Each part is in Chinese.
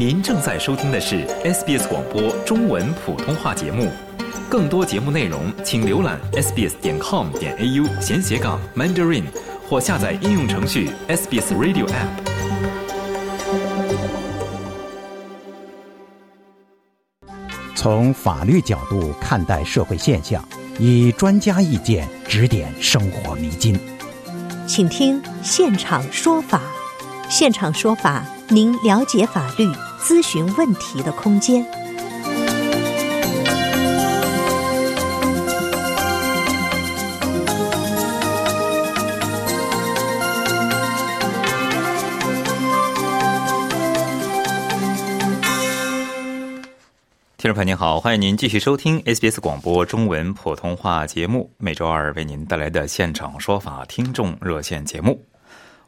您正在收听的是 SBS 广播中文普通话节目。更多节目内容，请浏览 sbs 点 com 点 au 闲斜杠 mandarin，或下载应用程序 SBS Radio App。从法律角度看待社会现象，以专家意见指点生活迷津。请听现场说法。现场说法，您了解法律、咨询问题的空间。听众朋友您好，欢迎您继续收听 SBS 广播中文普通话节目，每周二为您带来的现场说法听众热线节目。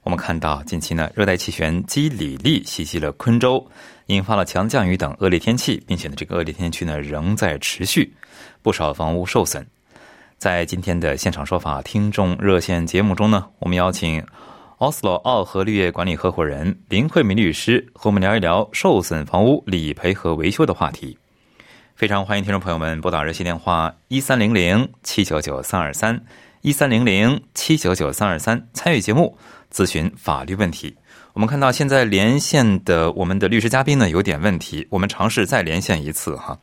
我们看到近期呢，热带气旋基里利袭击了昆州，引发了强降雨等恶劣天气，并且呢，这个恶劣天气呢仍在持续，不少房屋受损。在今天的现场说法听众热线节目中呢，我们邀请奥斯罗奥和绿业管理合伙人林慧敏律师和我们聊一聊受损房屋理赔和维修的话题。非常欢迎听众朋友们拨打热线电话一三零零七九九三二三一三零零七九九三二三参与节目咨询法律问题。我们看到现在连线的我们的律师嘉宾呢有点问题，我们尝试再连线一次哈。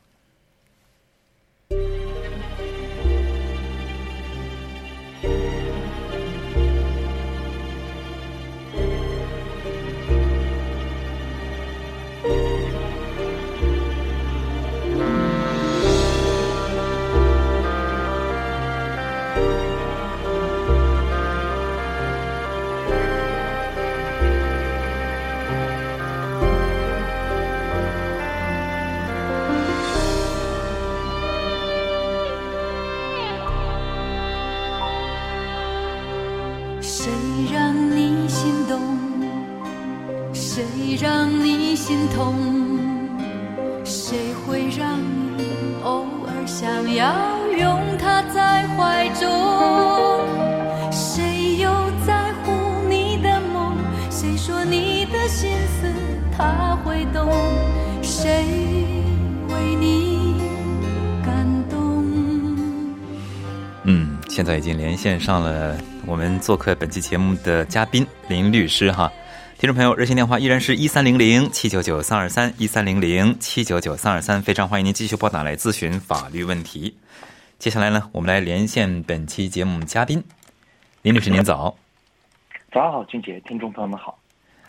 线上了我们做客本期节目的嘉宾林律师哈。听众朋友，热线电话依然是一三零零七九九三二三一三零零七九九三二三，非常欢迎您继续拨打来咨询法律问题。接下来呢，我们来连线本期节目嘉宾林律师，您早。早上好，俊杰，听众朋友们好。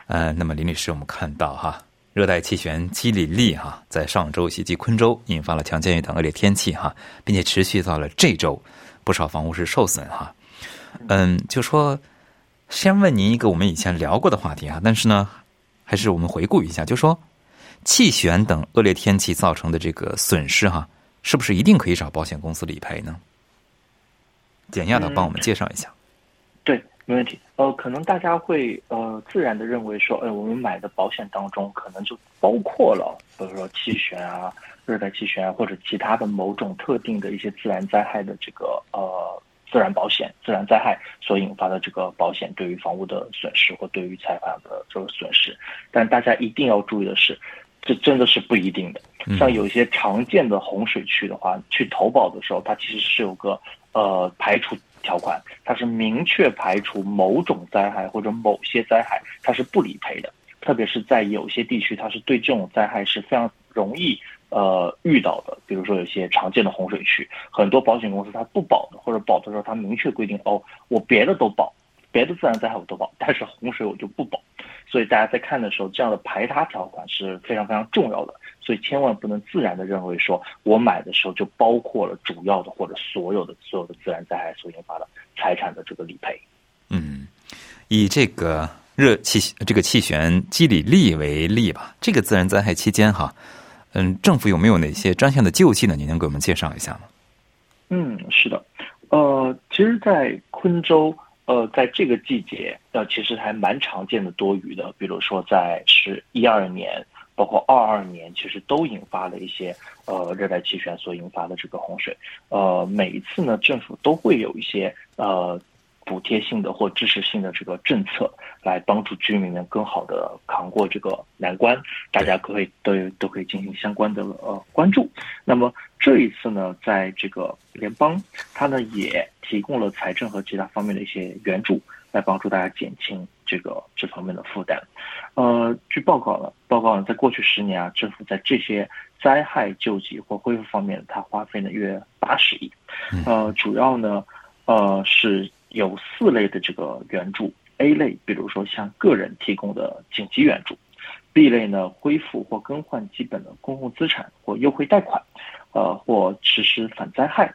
呃，那么林律师，我们看到哈，热带气旋基里利哈在上周袭击昆州，引发了强降雨等恶劣天气哈，并且持续到了这周，不少房屋是受损哈。嗯，就说先问您一个我们以前聊过的话题啊，但是呢，还是我们回顾一下，就说气旋等恶劣天气造成的这个损失哈，是不是一定可以找保险公司理赔呢？简要的帮我们介绍一下。对，没问题。呃，可能大家会呃自然的认为说，呃，我们买的保险当中可能就包括了，比如说气旋啊、热带气旋啊，或者其他的某种特定的一些自然灾害的这个呃自然保险、自然灾害所引发的这个保险对于房屋的损失或对于财产的这个损失。但大家一定要注意的是，这真的是不一定的。像有一些常见的洪水区的话，去投保的时候，它其实是有个呃排除条款，它是明确排除某种灾害或者某些灾害，它是不理赔的。特别是在有些地区，它是对这种灾害是非常容易呃遇到的。比如说有些常见的洪水区，很多保险公司它不保的，或者保的时候它明确规定哦，我别的都保，别的自然灾害我都保，但是洪水我就不保。所以大家在看的时候，这样的排他条款是非常非常重要的。所以千万不能自然的认为说我买的时候就包括了主要的或者所有的所有的自然灾害所引发的财产的这个理赔。嗯，以这个热气这个气旋基里利为例吧，这个自然灾害期间哈，嗯，政府有没有哪些专项的救济呢？您能给我们介绍一下吗？嗯，是的，呃，其实，在昆州，呃，在这个季节，呃，其实还蛮常见的多雨的，比如说在是一二年。包括二二年，其实都引发了一些呃热带气旋所引发的这个洪水。呃，每一次呢，政府都会有一些呃补贴性的或支持性的这个政策，来帮助居民们更好的扛过这个难关。大家可以都都可以进行相关的呃关注。那么这一次呢，在这个联邦，它呢也提供了财政和其他方面的一些援助，来帮助大家减轻这个这方面的负担。呃，据报告呢，报告呢，在过去十年啊，政府在这些灾害救济或恢复方面，它花费了约八十亿。呃，主要呢，呃是有四类的这个援助：A 类，比如说向个人提供的紧急援助；B 类呢，恢复或更换基本的公共资产或优惠贷款，呃，或实施反灾害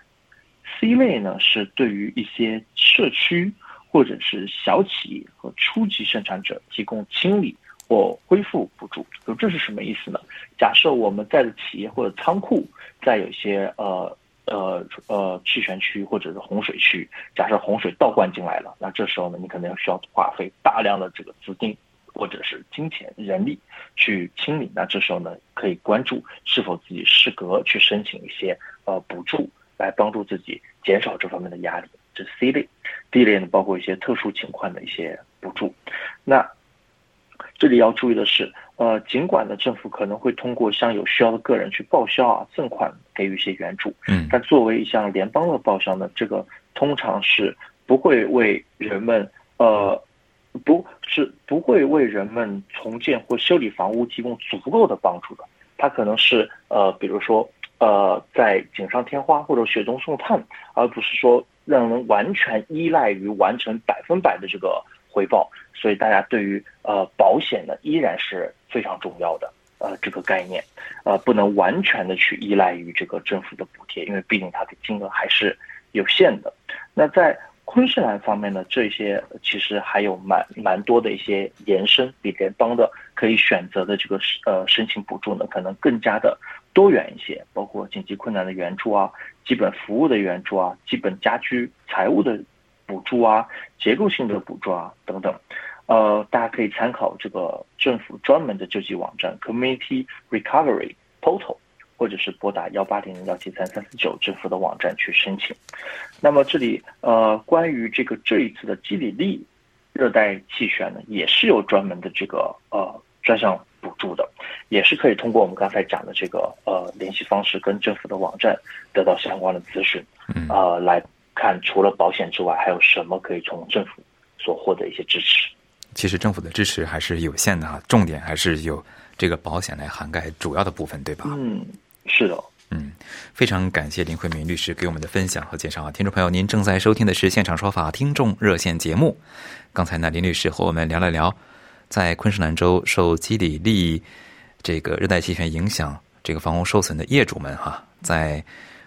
；C 类呢，是对于一些社区或者是小企业和初级生产者提供清理。或恢复补助，就这是什么意思呢？假设我们在的企业或者仓库在有些呃呃呃气泉区或者是洪水区，假设洪水倒灌进来了，那这时候呢，你可能要需要花费大量的这个资金或者是金钱、人力去清理。那这时候呢，可以关注是否自己适格去申请一些呃补助，来帮助自己减少这方面的压力。这是 C 类，D 类呢，包括一些特殊情况的一些补助。那这里要注意的是，呃，尽管呢，政府可能会通过向有需要的个人去报销啊、赠款给予一些援助，嗯，但作为一项联邦的报销呢，这个通常是不会为人们，呃，不是不会为人们重建或修理房屋提供足够的帮助的。它可能是，呃，比如说，呃，在锦上添花或者雪中送炭，而不是说让人完全依赖于完成百分百的这个回报。所以大家对于呃保险呢依然是非常重要的呃这个概念，呃不能完全的去依赖于这个政府的补贴，因为毕竟它的金额还是有限的。那在昆士兰方面呢，这些其实还有蛮蛮多的一些延伸，比联邦的可以选择的这个呃申请补助呢，可能更加的多元一些，包括紧急困难的援助啊，基本服务的援助啊，基本家居财务的。补助啊，结构性的补助啊，等等，呃，大家可以参考这个政府专门的救济网站 Community Recovery Portal，或者是拨打幺八零零幺七三三四九政府的网站去申请。那么这里呃，关于这个这一次的基里利热带气旋呢，也是有专门的这个呃专项补助的，也是可以通过我们刚才讲的这个呃联系方式跟政府的网站得到相关的资讯，呃来。看，除了保险之外，还有什么可以从政府所获得一些支持？其实政府的支持还是有限的哈，重点还是有这个保险来涵盖主要的部分，对吧？嗯，是的。嗯，非常感谢林慧明律师给我们的分享和介绍啊！听众朋友，您正在收听的是《现场说法》听众热线节目。刚才呢，林律师和我们聊了聊，在昆士兰州受基里利这个热带气旋影响，这个房屋受损的业主们哈，在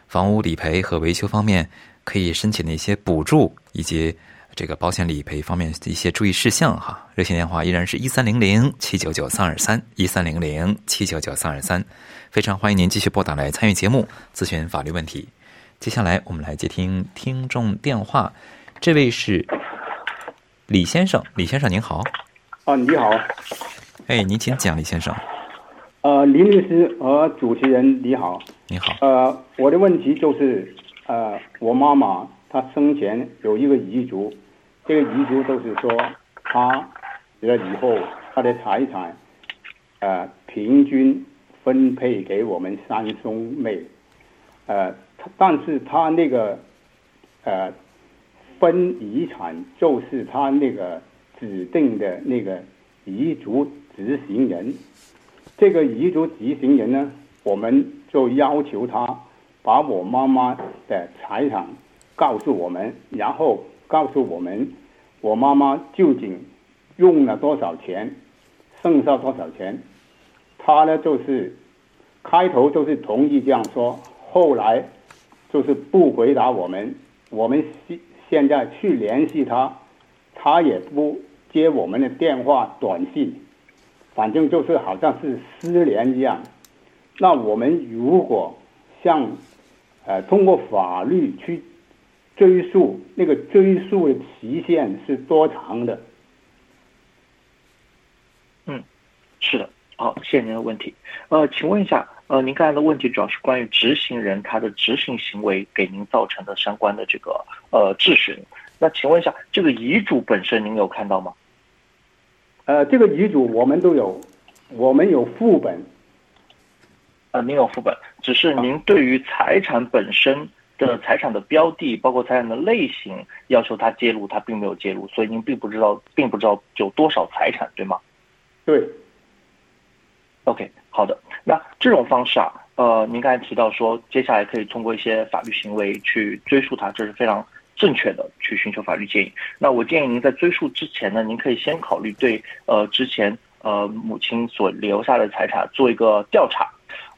房屋理赔和维修方面。可以申请的一些补助以及这个保险理赔方面的一些注意事项哈。热线电话依然是一三零零七九九三二三一三零零七九九三二三，非常欢迎您继续拨打来参与节目咨询法律问题。接下来我们来接听听众电话，这位是李先生，李先生您好。啊，你好。哎，您请讲，李先生。呃，林律师和主持人你好。你好。呃，我的问题就是。呃，我妈妈她生前有一个遗嘱，这个遗嘱就是说，她死了以后，她的财产，呃，平均分配给我们三兄妹，呃，但是她那个，呃，分遗产就是她那个指定的那个遗嘱执行人，这个遗嘱执行人呢，我们就要求他。把我妈妈的财产告诉我们，然后告诉我们我妈妈究竟用了多少钱，剩下多少钱。他呢就是开头就是同意这样说，后来就是不回答我们。我们现现在去联系他，他也不接我们的电话、短信，反正就是好像是失联一样。那我们如果像呃，通过法律去追溯，那个追溯的期限是多长的？嗯，是的，好，谢谢您的问题。呃，请问一下，呃，您刚才的问题主要是关于执行人他的执行行为给您造成的相关的这个呃质询。那请问一下，这个遗嘱本身您有看到吗？呃，这个遗嘱我们都有，我们有副本。呃，您有副本，只是您对于财产本身的财产的标的，包括财产的类型，要求他揭露，他并没有揭露，所以您并不知道，并不知道有多少财产，对吗？对。OK，好的。那这种方式啊，呃，您刚才提到说，接下来可以通过一些法律行为去追溯它，这是非常正确的，去寻求法律建议。那我建议您在追溯之前呢，您可以先考虑对呃之前呃母亲所留下的财产做一个调查，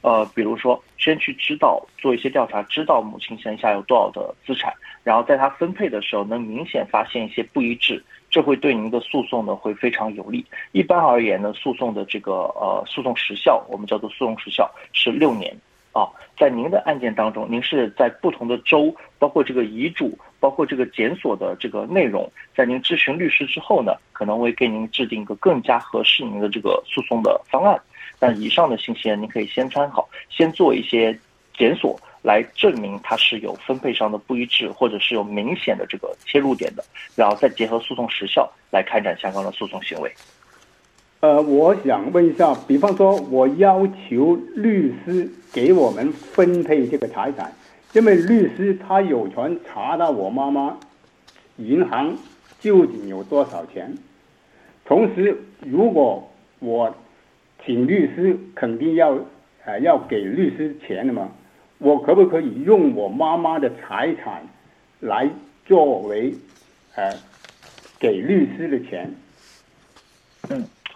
呃，比如说先去知道做一些调查，知道母亲剩下有多少的资产，然后在她分配的时候能明显发现一些不一致。这会对您的诉讼呢会非常有利。一般而言呢，诉讼的这个呃诉讼时效，我们叫做诉讼时效是六年啊。在您的案件当中，您是在不同的州，包括这个遗嘱，包括这个检索的这个内容，在您咨询律师之后呢，可能会给您制定一个更加合适您的这个诉讼的方案。但以上的信息呢，您可以先参考，先做一些检索。来证明它是有分配上的不一致，或者是有明显的这个切入点的，然后再结合诉讼时效来开展相关的诉讼行为。呃，我想问一下，比方说，我要求律师给我们分配这个财产，因为律师他有权查到我妈妈银行究竟有多少钱，同时，如果我请律师，肯定要呃要给律师钱的嘛。我可不可以用我妈妈的财产来作为呃给律师的钱？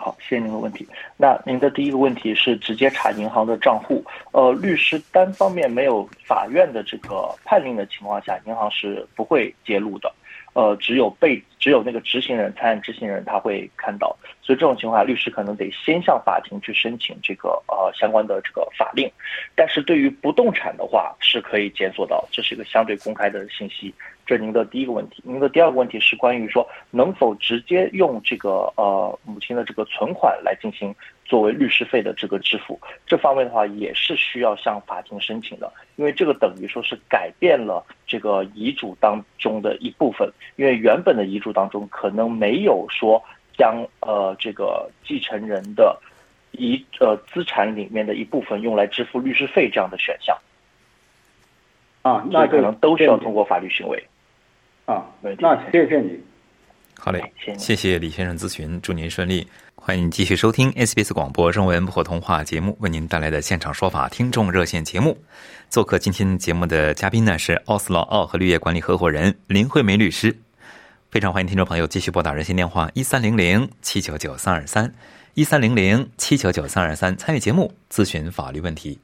好，谢谢您的问题。那您的第一个问题是直接查银行的账户，呃，律师单方面没有法院的这个判令的情况下，银行是不会揭露的。呃，只有被只有那个执行人、财产执行人他会看到，所以这种情况下，律师可能得先向法庭去申请这个呃相关的这个法令。但是对于不动产的话，是可以检索到，这是一个相对公开的信息。这是您的第一个问题。您的第二个问题是关于说能否直接用这个呃母亲的这个存款来进行作为律师费的这个支付，这方面的话也是需要向法庭申请的，因为这个等于说是改变了这个遗嘱当中的一部分，因为原本的遗嘱当中可能没有说将呃这个继承人的遗呃资产里面的一部分用来支付律师费这样的选项，啊，那可能都需要通过法律行为。啊，那谢谢你。好嘞，谢谢李先生咨询，祝您顺利。欢迎继续收听 SBS 广播中文普通话节目为您带来的现场说法听众热线节目。做客今天节目的嘉宾呢是奥斯劳奥和绿叶管理合伙人林慧梅律师。非常欢迎听众朋友继续拨打热线电话一三零零七九九三二三一三零零七九九三二三参与节目咨询法律问题。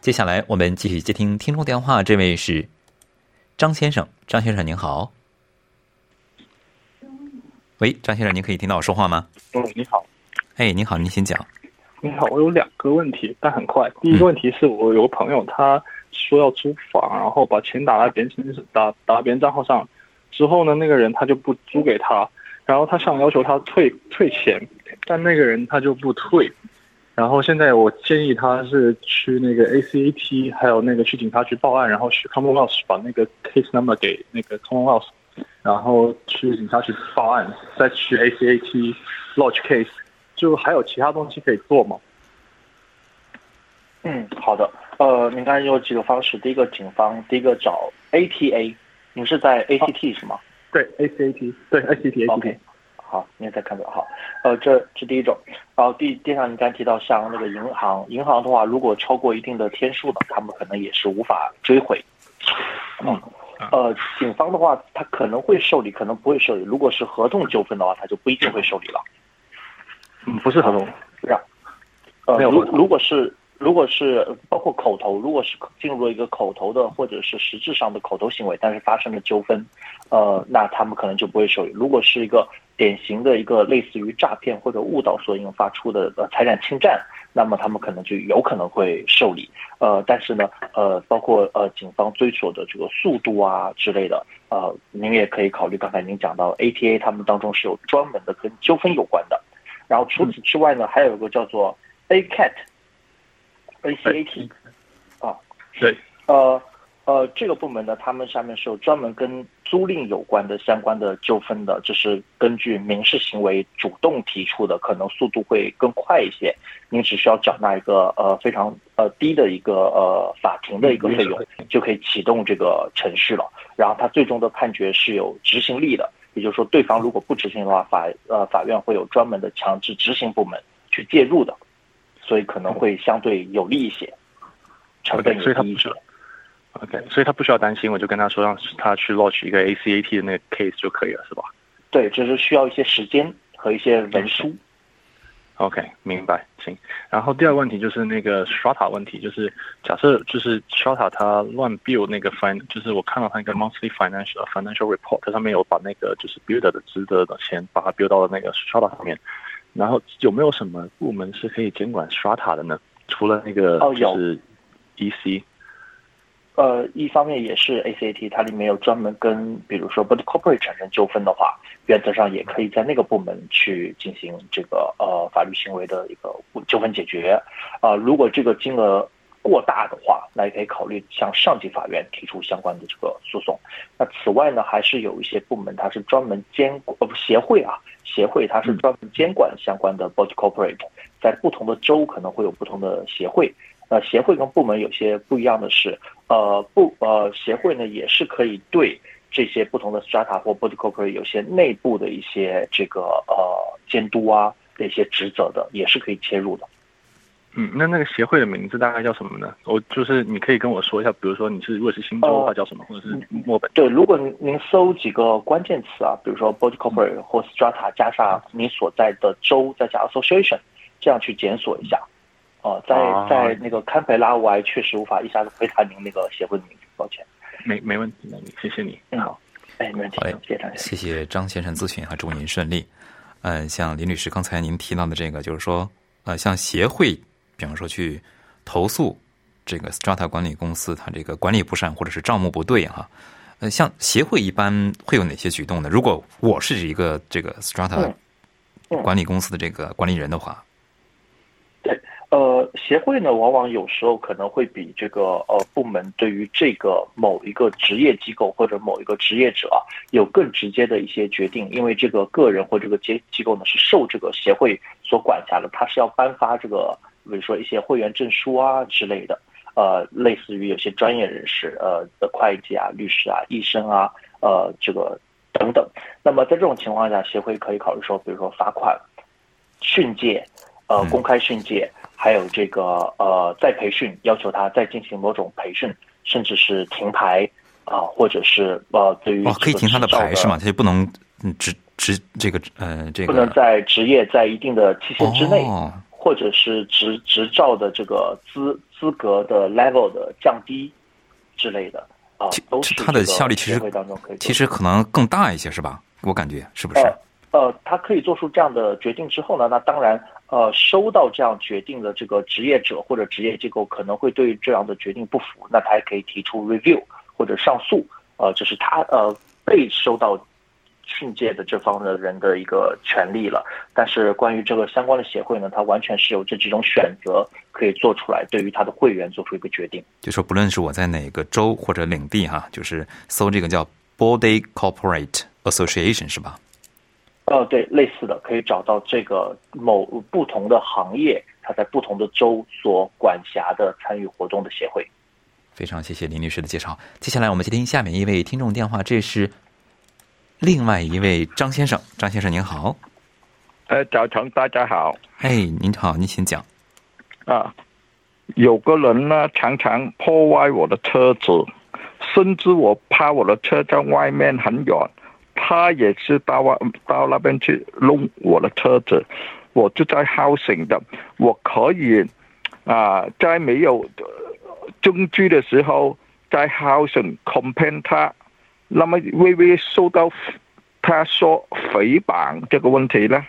接下来我们继续接听听众电话，这位是张先生，张先生您好。喂，张先生，您可以听到我说话吗？嗯，你好。哎，您好，您先讲。你好，我有两个问题，但很快。第一个问题是我有个朋友，他说要租房，然后把钱打在别人打打别人账号上，之后呢，那个人他就不租给他，然后他想要求他退退钱，但那个人他就不退。然后现在我建议他是去那个 ACAT，还有那个去警察局报案，然后去 Commonwealth 把那个 case number 给那个 Commonwealth。然后去警察局报案，再去 ACAT lodge case，就还有其他东西可以做吗？嗯，好的。呃，您刚才有几个方式，第一个警方，第一个找 ATA，您是在 ACT 是吗？对，ACAT，对 ACT。OK，好，您再看到好。呃，这是第一种。然后第第二，你刚才提到像那个银行，银行的话，如果超过一定的天数呢，他们可能也是无法追回。嗯。呃，警方的话，他可能会受理，可能不会受理。如果是合同纠纷的话，他就不一定会受理了。嗯，不是合同，让。呃，如如果是如果是包括口头，如果是进入了一个口头的或者是实质上的口头行为，但是发生了纠纷，呃，那他们可能就不会受理。如果是一个典型的一个类似于诈骗或者误导所引发出的呃财产侵占。那么他们可能就有可能会受理，呃，但是呢，呃，包括呃警方追索的这个速度啊之类的，呃，您也可以考虑刚才您讲到 ATA 他们当中是有专门的跟纠纷有关的，然后除此之外呢，还有一个叫做 ACAT，ACAT，啊，对，呃呃，这个部门呢，他们下面是有专门跟租赁有关的相关的纠纷的，就是根据民事行为主动提出的，可能速度会更快一些。您只需要缴纳一个呃非常呃低的一个呃法庭的一个费用，就可以启动这个程序了。然后它最终的判决是有执行力的，也就是说，对方如果不执行的话，法呃法院会有专门的强制执行部门去介入的，所以可能会相对有利一些，成本也低一些。OK，所以他不需要担心，我就跟他说让他去 launch 一个 ACAT 的那个 case 就可以了，是吧？对，只是需要一些时间和一些文书。OK，明白，行。然后第二个问题就是那个 Strata 问题，就是假设就是 Strata 它乱 build 那个 fin，就是我看到它那个 monthly financial financial report，它上面有把那个就是 builder 的值得的钱把它 build 到了那个 Strata 上面。然后有没有什么部门是可以监管 Strata 的呢？除了那个就是 EC。呃，一方面也是 ACT，它里面有专门跟，比如说 body corporate 产生纠纷的话，原则上也可以在那个部门去进行这个呃法律行为的一个纠纷解决。啊，如果这个金额过大的话，那也可以考虑向上级法院提出相关的这个诉讼。那此外呢，还是有一些部门它是专门监管呃不协会啊，协会它是专门监管相关的 body corporate，在不同的州可能会有不同的协会。呃，协会跟部门有些不一样的是，呃，不，呃，协会呢也是可以对这些不同的 strata 或 body corporate 有些内部的一些这个呃监督啊的一些职责的，也是可以切入的。嗯，那那个协会的名字大概叫什么呢？我就是你可以跟我说一下，比如说你是如果是新州的话叫什么，或者是墨本？对，如果您搜几个关键词啊，比如说 body corporate 或 strata 加上你所在的州，再加 association，这样去检索一下。哦，在在那个堪培拉，我还确实无法一下子回答您那个协会的名字，抱歉。没没问题，谢谢你。嗯，好，哎，没问题，谢谢张先生。谢谢张先生咨询啊，祝您顺利。嗯，像林律师刚才您提到的这个，就是说，呃，像协会，比方说去投诉这个 Strata 管理公司，它这个管理不善或者是账目不对哈，呃，像协会一般会有哪些举动呢？如果我是一个这个 Strata 管理公司的这个管理人的话。呃，协会呢，往往有时候可能会比这个呃部门对于这个某一个职业机构或者某一个职业者有更直接的一些决定，因为这个个人或这个机机构呢是受这个协会所管辖的，它是要颁发这个比如说一些会员证书啊之类的，呃，类似于有些专业人士，呃，的会计啊、律师啊、医生啊，呃，这个等等。那么在这种情况下，协会可以考虑说，比如说罚款、训诫，呃，公开训诫。还有这个呃，再培训，要求他再进行某种培训，甚至是停牌啊，或者是呃，对于可以停他的牌是吗？他就不能嗯执执这个呃这个不能在职业在一定的期限之内，或者是执执照的这个资资格的 level 的降低之类的啊，都是他的效力其实其实可能更大一些是吧？我感觉是不是？呃，他可以做出这样的决定之后呢，那当然。呃，收到这样决定的这个职业者或者职业机构可能会对这样的决定不服，那他也可以提出 review 或者上诉。呃，这是他呃被收到训诫的这方的人的一个权利了。但是关于这个相关的协会呢，它完全是有这几种选择可以做出来，对于他的会员做出一个决定。就说不论是我在哪个州或者领地哈，就是搜这个叫 Body Corporate Association 是吧？呃，对，类似的可以找到这个某不同的行业，它在不同的州所管辖的参与活动的协会。非常谢谢林律师的介绍。接下来我们接听下面一位听众电话，这是另外一位张先生。张先生您好。呃，早晨，大家好。哎，您好，您请讲。啊，有个人呢，常常破坏我的车子，甚至我怕我的车在外面很远。他也是到外到那边去弄我的车子，我就在 housing 的，我可以啊，在没有证据的时候，在 housing complain 他，那么微微受到他说诽谤这个问题呢？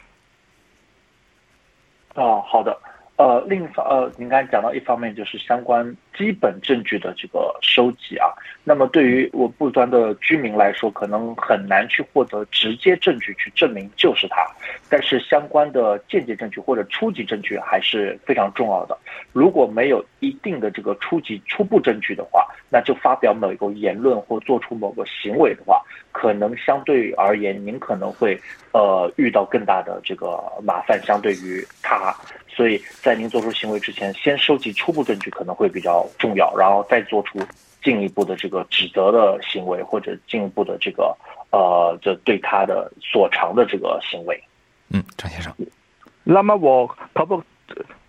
啊，好的，呃，另一方呃，您刚才讲到一方面就是相关基本证据的这个收集啊。那么对于我不端的居民来说，可能很难去获得直接证据去证明就是他，但是相关的间接证据或者初级证据还是非常重要的。如果没有一定的这个初级初步证据的话，那就发表某一个言论或做出某个行为的话，可能相对而言您可能会呃遇到更大的这个麻烦，相对于他。所以在您做出行为之前，先收集初步证据可能会比较重要，然后再做出。进一步的这个指责的行为，或者进一步的这个呃，这对他的所长的这个行为。嗯，张先生。那么我可不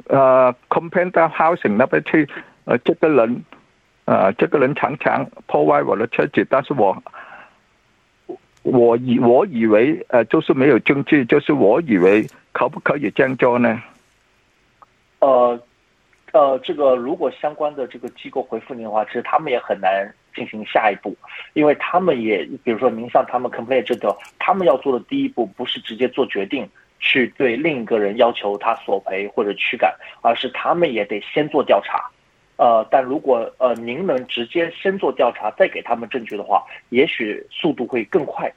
呃，complain 到 housing 那边去，呃，这个人，呃，这个人常常破坏我的车子，但是我我以我以为呃，就是没有证据，就是我以为可不可以这样做呢？呃。呃，这个如果相关的这个机构回复您的话，其实他们也很难进行下一步，因为他们也，比如说您向他们 complain 这个，他们要做的第一步不是直接做决定，去对另一个人要求他索赔或者驱赶，而是他们也得先做调查。呃，但如果呃您能直接先做调查，再给他们证据的话，也许速度会更快，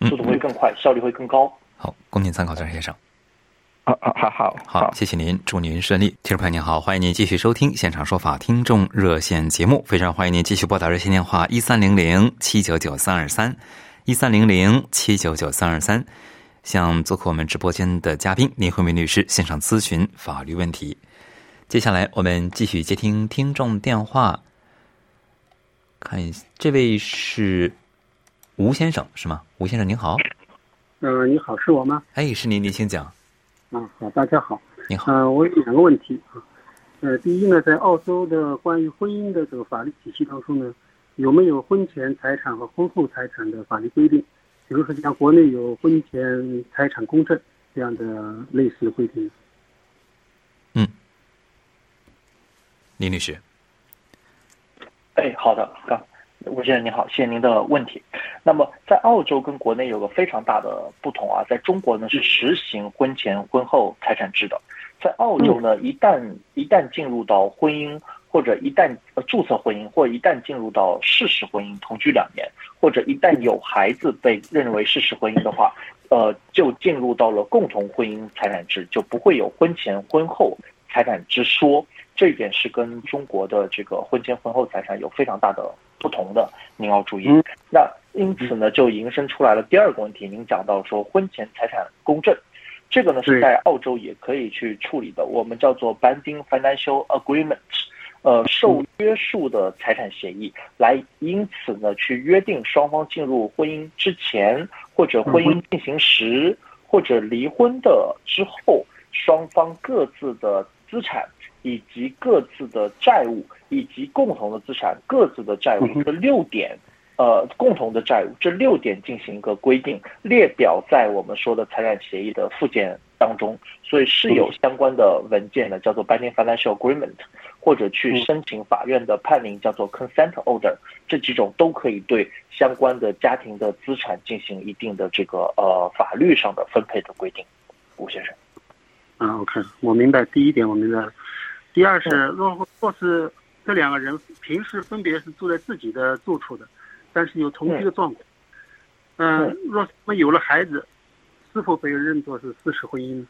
速度会更快，效率会更高。好，供您参考，张先生。好好好好，谢谢您，祝您顺利。听众朋友您好，欢迎您继续收听现场说法听众热线节目，非常欢迎您继续拨打热线电话一三零零七九九三二三一三零零七九九三二三，向做客我们直播间的嘉宾林慧敏律师现场咨询法律问题。接下来我们继续接听听众电话，看一这位是吴先生是吗？吴先生您好，呃，你好，是我吗？哎，是您，您请讲。啊，好，大家好。你好。嗯，我有两个问题啊。呃，第一呢，在澳洲的关于婚姻的这个法律体系当中呢，有没有婚前财产和婚后财产的法律规定？比如说像国内有婚前财产公证这样的类似的规定。嗯，李律师。哎，好的，刚。吴先生您好，谢谢您的问题。那么在澳洲跟国内有个非常大的不同啊，在中国呢是实行婚前婚后财产制的，在澳洲呢一旦一旦进入到婚姻或者一旦注册婚姻或一旦进入到事实婚姻同居两年，或者一旦有孩子被认为事实婚姻的话，呃，就进入到了共同婚姻财产制，就不会有婚前婚后财产之说。这一点是跟中国的这个婚前婚后财产有非常大的。不同的，您要注意。那因此呢，就引申出来了第二个问题。您讲到说婚前财产公证，这个呢是在澳洲也可以去处理的。我们叫做 binding financial agreement，呃，受约束的财产协议，来因此呢去约定双方进入婚姻之前，或者婚姻进行时，或者离婚的之后，双方各自的资产。以及各自的债务，以及共同的资产，各自的债务这六点，呃，共同的债务这六点进行一个规定列表，在我们说的财产协议的附件当中，所以是有相关的文件的，叫做 binding financial agreement，或者去申请法院的判令，叫做 consent order，这几种都可以对相关的家庭的资产进行一定的这个呃法律上的分配的规定。吴先生，啊，OK，我明白第一点，我明白了。第二是，若若是这两个人平时分别是住在自己的住处的，但是有同居的状况，嗯，若他们有了孩子，是否被认作是事实婚姻呢？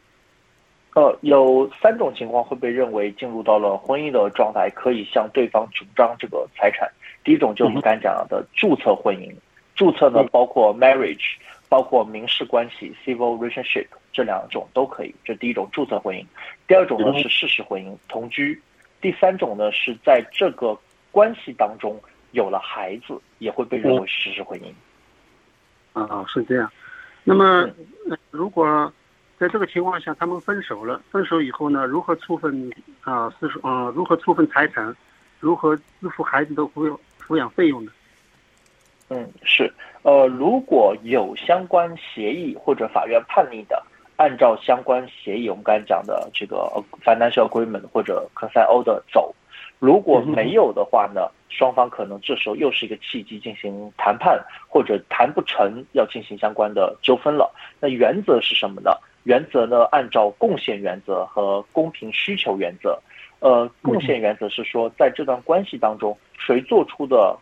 呃，有三种情况会被认为进入到了婚姻的状态，可以向对方主张这个财产。第一种就是我们刚才讲的注册婚姻，注册呢包括 marriage，包括民事关系 civil relationship。这两种都可以，这第一种注册婚姻，第二种呢是事实婚姻同居，第三种呢是在这个关系当中有了孩子，也会被认为事实婚姻。啊，是这样。那么，如果在这个情况下他们分手了，分手以后呢，如何处分啊？是啊，如何处分财产？如何支付孩子的抚养抚养费用呢？嗯，是。呃，如果有相关协议或者法院判例的。按照相关协议，我们刚才讲的这个 financial agreement 或者 consent order 走，如果没有的话呢，双方可能这时候又是一个契机进行谈判，或者谈不成要进行相关的纠纷了。那原则是什么呢？原则呢，按照贡献原则和公平需求原则，呃，贡献原则是说，在这段关系当中，谁做出的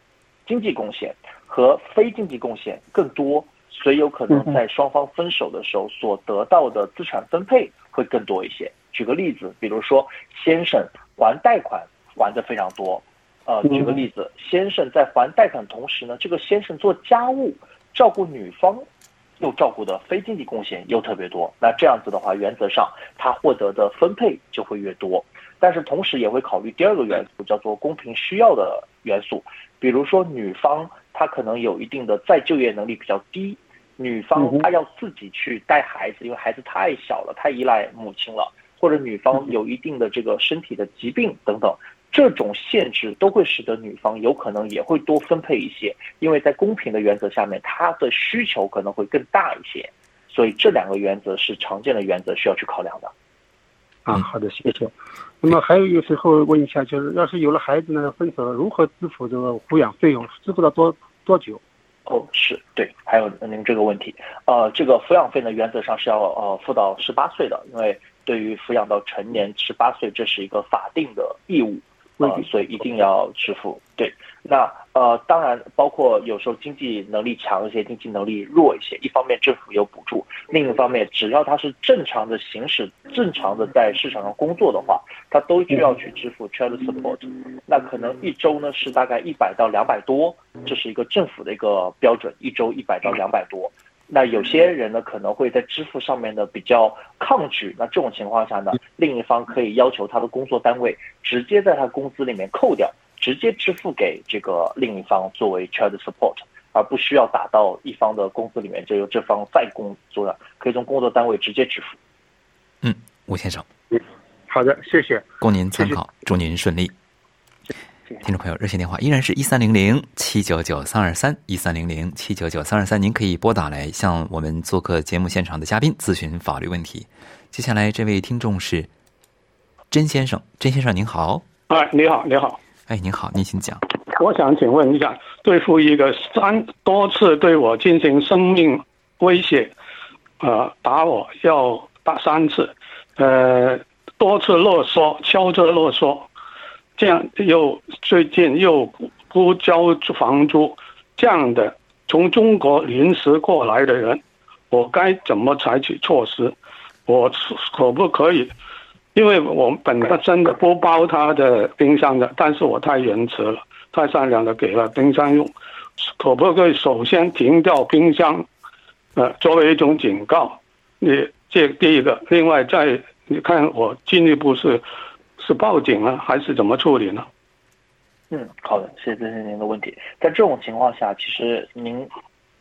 经济贡献和非经济贡献更多，所以有可能在双方分手的时候所得到的资产分配会更多一些。举个例子，比如说先生还贷款还的非常多，呃，举个例子，先生在还贷款同时呢，这个先生做家务照顾女方。又照顾的非经济贡献又特别多，那这样子的话，原则上他获得的分配就会越多。但是同时也会考虑第二个元素，叫做公平需要的元素。比如说女方她可能有一定的再就业能力比较低，女方她要自己去带孩子，因为孩子太小了，太依赖母亲了，或者女方有一定的这个身体的疾病等等。这种限制都会使得女方有可能也会多分配一些，因为在公平的原则下面，她的需求可能会更大一些，所以这两个原则是常见的原则需要去考量的。啊，好的，谢谢。那么还有一个时候问一下，就是要是有了孩子呢，分手了，如何支付这个抚养费用？支付到多多久？哦，是对，还有您这个问题，呃，这个抚养费呢，原则上是要呃付到十八岁的，因为对于抚养到成年十八岁，这是一个法定的义务。呃，所以一定要支付。对，那呃，当然包括有时候经济能力强一些，经济能力弱一些。一方面政府有补助，另一方面只要他是正常的行驶、正常的在市场上工作的话，他都需要去支付 child support。那可能一周呢是大概一百到两百多，这是一个政府的一个标准，一周一百到两百多。那有些人呢可能会在支付上面呢比较抗拒，那这种情况下呢，另一方可以要求他的工作单位直接在他工资里面扣掉，直接支付给这个另一方作为 child support，而不需要打到一方的工资里面，就由这方再工作了，可以从工作单位直接支付。嗯，吴先生。嗯，好的，谢谢，供您参考，祝您顺利。听众朋友，热线电话依然是一三零零七九九三二三一三零零七九九三二三，您可以拨打来向我们做客节目现场的嘉宾咨询法律问题。接下来这位听众是甄先生，甄先生您好。哎，你好，你好。哎，您好，您请讲。我想请问一下，对付一个三多次对我进行生命威胁，呃，打我要打三次，呃，多次勒索，敲诈勒索。这样又最近又不交房租，这样的从中国临时过来的人，我该怎么采取措施？我可不可以？因为我本身的不包他的冰箱的，但是我太仁慈了，太善良的给了冰箱用，可不可以首先停掉冰箱？呃，作为一种警告，你这第一个，另外再你看我进一步是。是报警了还是怎么处理呢？嗯，好的，谢谢先生您的问题。在这种情况下，其实您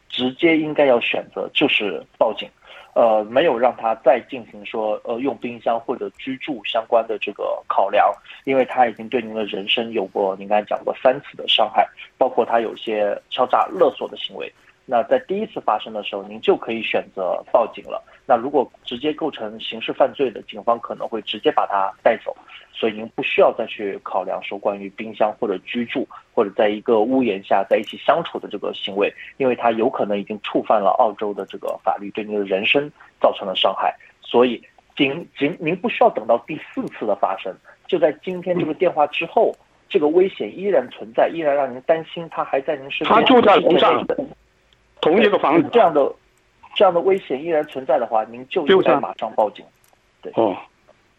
直接应该要选择就是报警，呃，没有让他再进行说呃用冰箱或者居住相关的这个考量，因为他已经对您的人生有过您刚才讲过三次的伤害，包括他有些敲诈勒索的行为。那在第一次发生的时候，您就可以选择报警了。那如果直接构成刑事犯罪的，警方可能会直接把他带走，所以您不需要再去考量说关于冰箱或者居住或者在一个屋檐下在一起相处的这个行为，因为他有可能已经触犯了澳洲的这个法律，对您的人身造成了伤害。所以，仅仅您不需要等到第四次的发生，就在今天这个电话之后，这个危险依然存在，依然让您担心他还在您身边。他就在楼上。同一个房子，这样的这样的危险依然存在的话，您就应该马上报警。对，哦，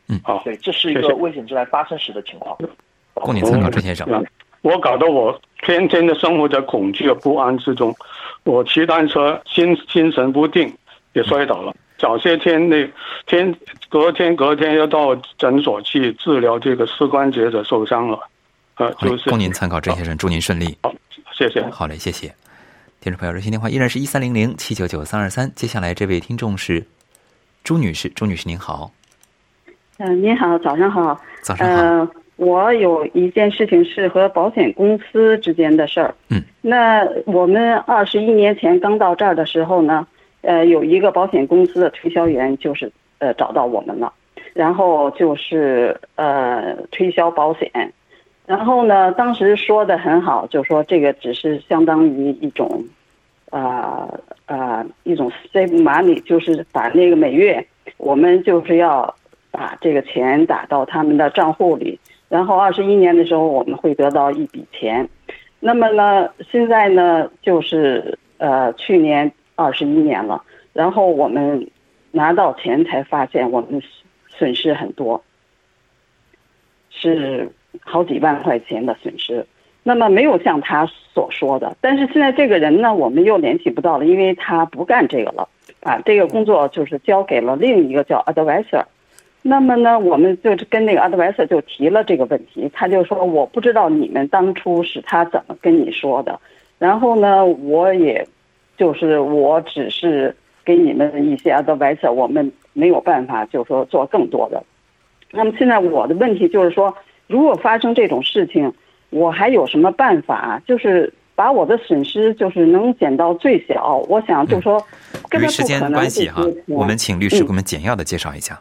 嗯，好，对，这是一个危险正在发生时的情况。供您参考，郑先生。我搞得我天天的生活在恐惧和不安之中。我骑单车心心神不定，也摔倒了。早些天那天隔天隔天要到诊所去治疗这个膝关节的受伤了。呃，就是供您参考，郑先生，祝您顺利。好，谢谢。好嘞，谢谢。听众朋友，热线电话依然是一三零零七九九三二三。接下来这位听众是朱女士，朱女士您好。嗯，您好，早上好。早上好。呃，我有一件事情是和保险公司之间的事儿。嗯。那我们二十一年前刚到这儿的时候呢，呃，有一个保险公司的推销员就是呃找到我们了，然后就是呃推销保险。然后呢？当时说的很好，就说这个只是相当于一种，啊啊，一种 save money，就是把那个每月我们就是要把这个钱打到他们的账户里，然后二十一年的时候我们会得到一笔钱。那么呢，现在呢就是呃去年二十一年了，然后我们拿到钱才发现我们损失很多，是好几万块钱的损失。那么没有像他所说的，但是现在这个人呢，我们又联系不到了，因为他不干这个了，啊，这个工作就是交给了另一个叫 advisor。那么呢，我们就跟那个 advisor 就提了这个问题，他就说我不知道你们当初是他怎么跟你说的，然后呢，我也，就是我只是给你们一些 advisor，我们没有办法就说做更多的。那么现在我的问题就是说，如果发生这种事情。我还有什么办法？就是把我的损失就是能减到最小。我想就说，由于时间关系哈，我们请律师给我们简要的介绍一下。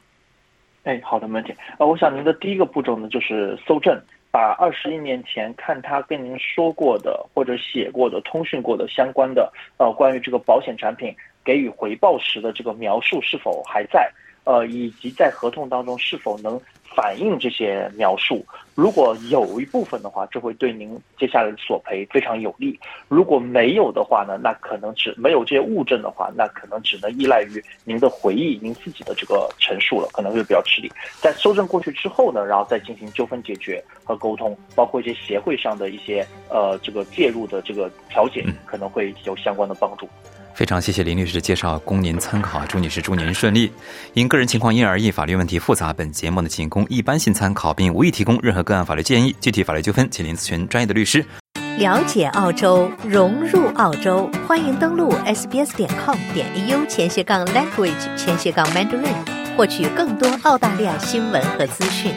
哎，好的，没问题。呃，我想您的第一个步骤呢，就是搜证，把二十一年前看他跟您说过的或者写过的、通讯过的相关的呃关于这个保险产品给予回报时的这个描述是否还在，呃，以及在合同当中是否能。反映这些描述，如果有一部分的话，这会对您接下来的索赔非常有利；如果没有的话呢，那可能只没有这些物证的话，那可能只能依赖于您的回忆、您自己的这个陈述了，可能会比较吃力。在搜证过去之后呢，然后再进行纠纷解决和沟通，包括一些协会上的一些呃这个介入的这个调解，可能会有相关的帮助。非常谢谢林律师的介绍，供您参考。祝女士祝您顺利。因个人情况因人而异，法律问题复杂，本节目呢仅供一般性参考，并无意提供任何个案法律建议。具体法律纠纷，请您咨询专业的律师。了解澳洲，融入澳洲，欢迎登录 sbs 点 com 点 au 前斜杠 language 前斜杠 mandarin，获取更多澳大利亚新闻和资讯。